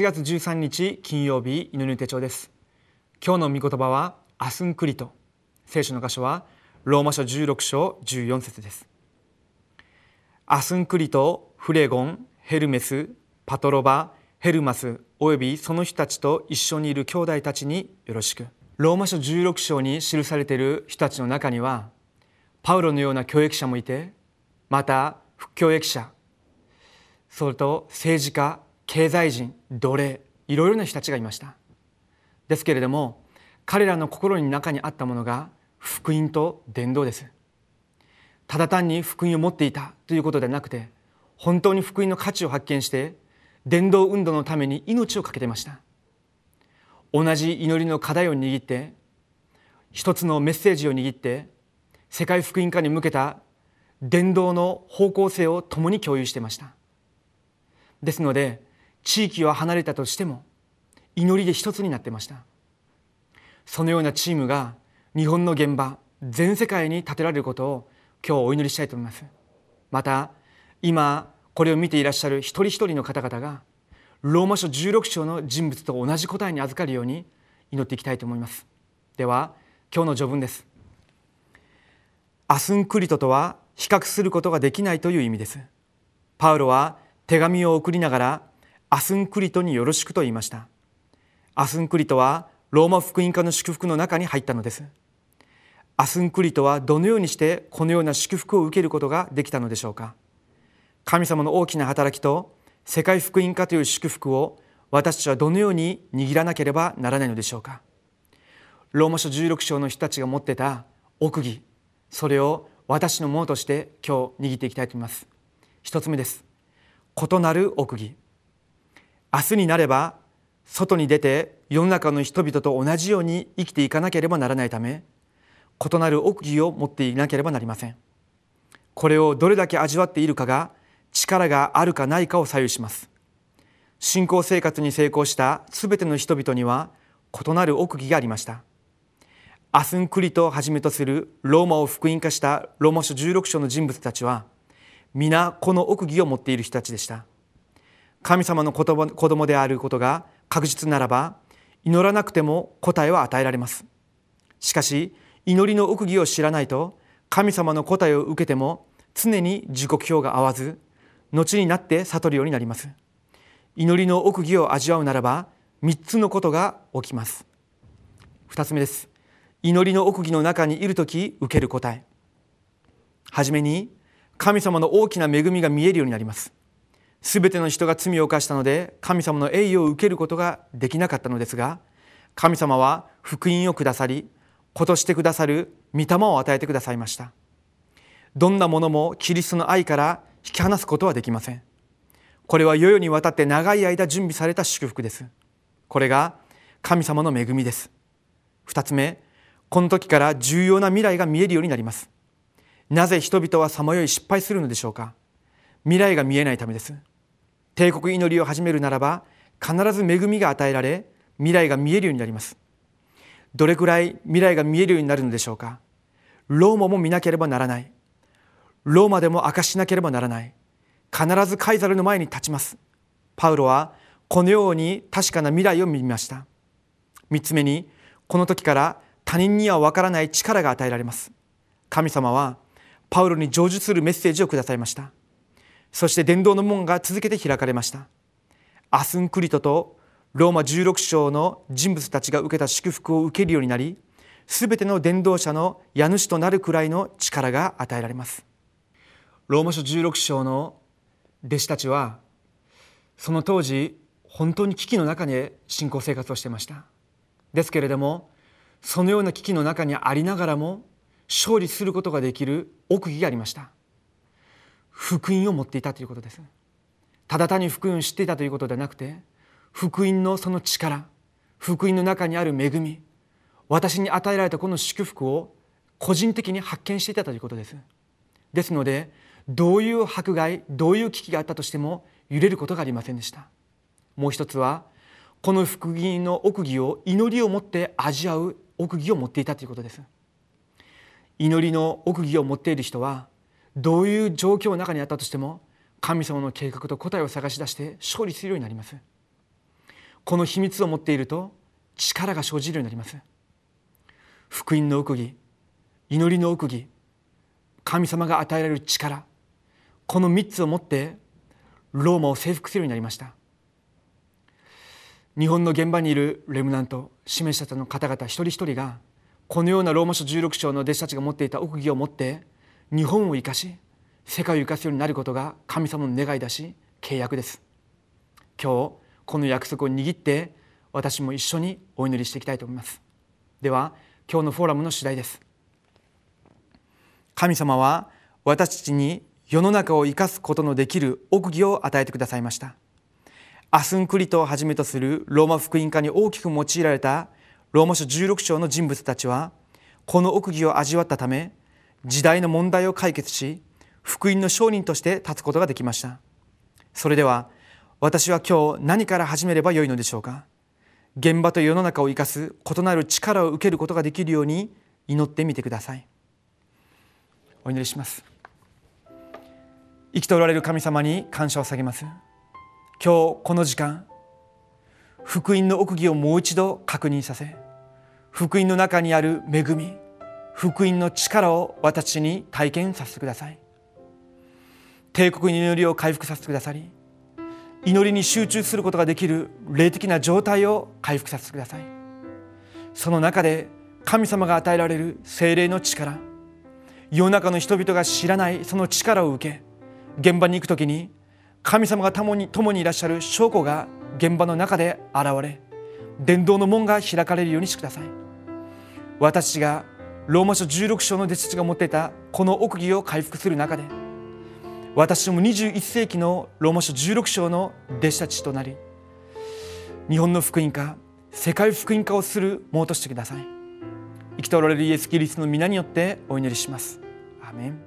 8月13日金曜日祈り手帳です。今日の御言葉はアスンクリト聖書の箇所はローマ書16章14節です。アスンクリトフレゴンヘルメスパトロバヘルマスおよびその人たちと一緒にいる兄弟たちによろしく。ローマ書16章に記されている人たちの中にはパウロのような教育者もいてまた副教育者それと政治家経済人奴隷いろいろな人たちがいました。ですけれども彼らの心に中にあったものが福音と伝道です。ただ単に福音を持っていたということではなくて本当に福音の価値を発見して伝道運動のために命を懸けていました。同じ祈りの課題を握って一つのメッセージを握って世界福音化に向けた伝道の方向性を共に共有していました。ですので地域は離れたとしても祈りで一つになってました。そのようなチームが日本の現場全世界に立てられることを今日お祈りしたいと思います。また今これを見ていらっしゃる一人一人の方々がローマ書16章の人物と同じ答えに預かるように祈っていきたいと思います。では今日の序文です。アスンクリトとは比較することができないという意味です。パウロは手紙を送りながらアスンクリトによろしくと言いました。アスンクリトはローマ福音家の祝福の中に入ったのです。アスンクリトはどのようにしてこのような祝福を受けることができたのでしょうか。神様の大きな働きと世界福音化という祝福を私たちはどのように握らなければならないのでしょうか。ローマ書16章の人たちが持ってた奥義それを私のものとして今日握っていきたいと思います。一つ目です。異なる奥義。明日になれば外に出て世の中の人々と同じように生きていかなければならないため異なる奥義を持っていなければなりません。これをどれだけ味わっているかが力があるかないかを左右します。信仰生活に成功したすべての人々には異なる奥義がありました。アスンクリトをはじめとするローマを福音化したローマ書16章の人物たちは皆この奥義を持っている人たちでした。神様の子供であることが確実ならば祈らなくても答えは与えられます。しかし祈りの奥義を知らないと神様の答えを受けても常に時刻表が合わず後になって悟るようになります。祈りの奥義を味わうならば3つのことが起きます。2つ目です。祈りの奥義の中にいる時受ける答え。はじめに神様の大きな恵みが見えるようになります。すべての人が罪を犯したので神様の栄誉を受けることができなかったのですが神様は福音をくださりことしてくださる御霊を与えてくださいました。どんなものもキリストの愛から引き離すことはできません。これは世々にわたって長い間準備された祝福です。これが神様の恵みです。二つ目この時から重要な未来が見えるようになります。なぜ人々はさまよい失敗するのでしょうか。未来が見えないためです。帝国祈りを始めるならば必ず恵みが与えられ未来が見えるようになります。どれくらい未来が見えるようになるのでしょうか。ローマも見なければならない。ローマでも明かしなければならない。必ずカイザルの前に立ちます。パウロはこのように確かな未来を見ました。三つ目にこの時から他人にはわからない力が与えられます。神様はパウロに成就するメッセージをくださいました。そして伝道の門が続けて開かれました。アスンクリトとローマ16章の人物たちが受けた祝福を受けるようになりすべての伝道者の家主となるくらいの力が与えられます。ローマ書16章の弟子たちはその当時本当に危機の中で信仰生活をしていました。ですけれどもそのような危機の中にありながらも勝利することができる奥義がありました。福音を持っていたということです。ただ単に福音を知っていたということではなくて福音のその力福音の中にある恵み私に与えられたこの祝福を個人的に発見していたということです。ですのでどういう迫害どういう危機があったとしても揺れることがありませんでした。もう一つはこの福音の奥義を祈りを持って味わう奥義を持っていたということです。祈りの奥義を持っている人はどういう状況の中にあったとしても神様の計画と答えを探し出して勝利するようになります。この秘密を持っていると力が生じるようになります。福音の奥義祈りの奥義神様が与えられる力この3つを持ってローマを征服するようになりました。日本の現場にいるレムナント示したの方々一人一人がこのようなローマ書16章の弟子たちが持っていた奥義を持って日本を生かし世界を生かすようになることが神様の願いだし契約です。今日この約束を握って私も一緒にお祈りしていきたいと思います。では今日のフォーラムの次第です。神様は私たちに世の中を生かすことのできる奥義を与えてくださいました。アスンクリトをはじめとするローマ福音家に大きく用いられたローマ書16章の人物たちはこの奥義を味わったため時代の問題を解決し福音の商人として立つことができました。それでは私は今日何から始めればよいのでしょうか。現場と世の中を生かす異なる力を受けることができるように祈ってみてください。お祈りします。生きておられる神様に感謝を下げます。今日この時間福音の奥義をもう一度確認させ福音の中にある恵み福音の力を私に体験させてください。帝国に祈りを回復させてくださり祈りに集中することができる霊的な状態を回復させてください。その中で神様が与えられる精霊の力世の中の人々が知らないその力を受け現場に行く時に神様が共に共にいらっしゃる証拠が現場の中で現れ伝道の門が開かれるようにしてください。私がローマ書16章の弟子たちが持っていたこの奥義を回復する中で私も21世紀のローマ書16章の弟子たちとなり日本の福音化世界福音化をするものとしてください。生きておられるイエス・キリストの皆によってお祈りします。アメン。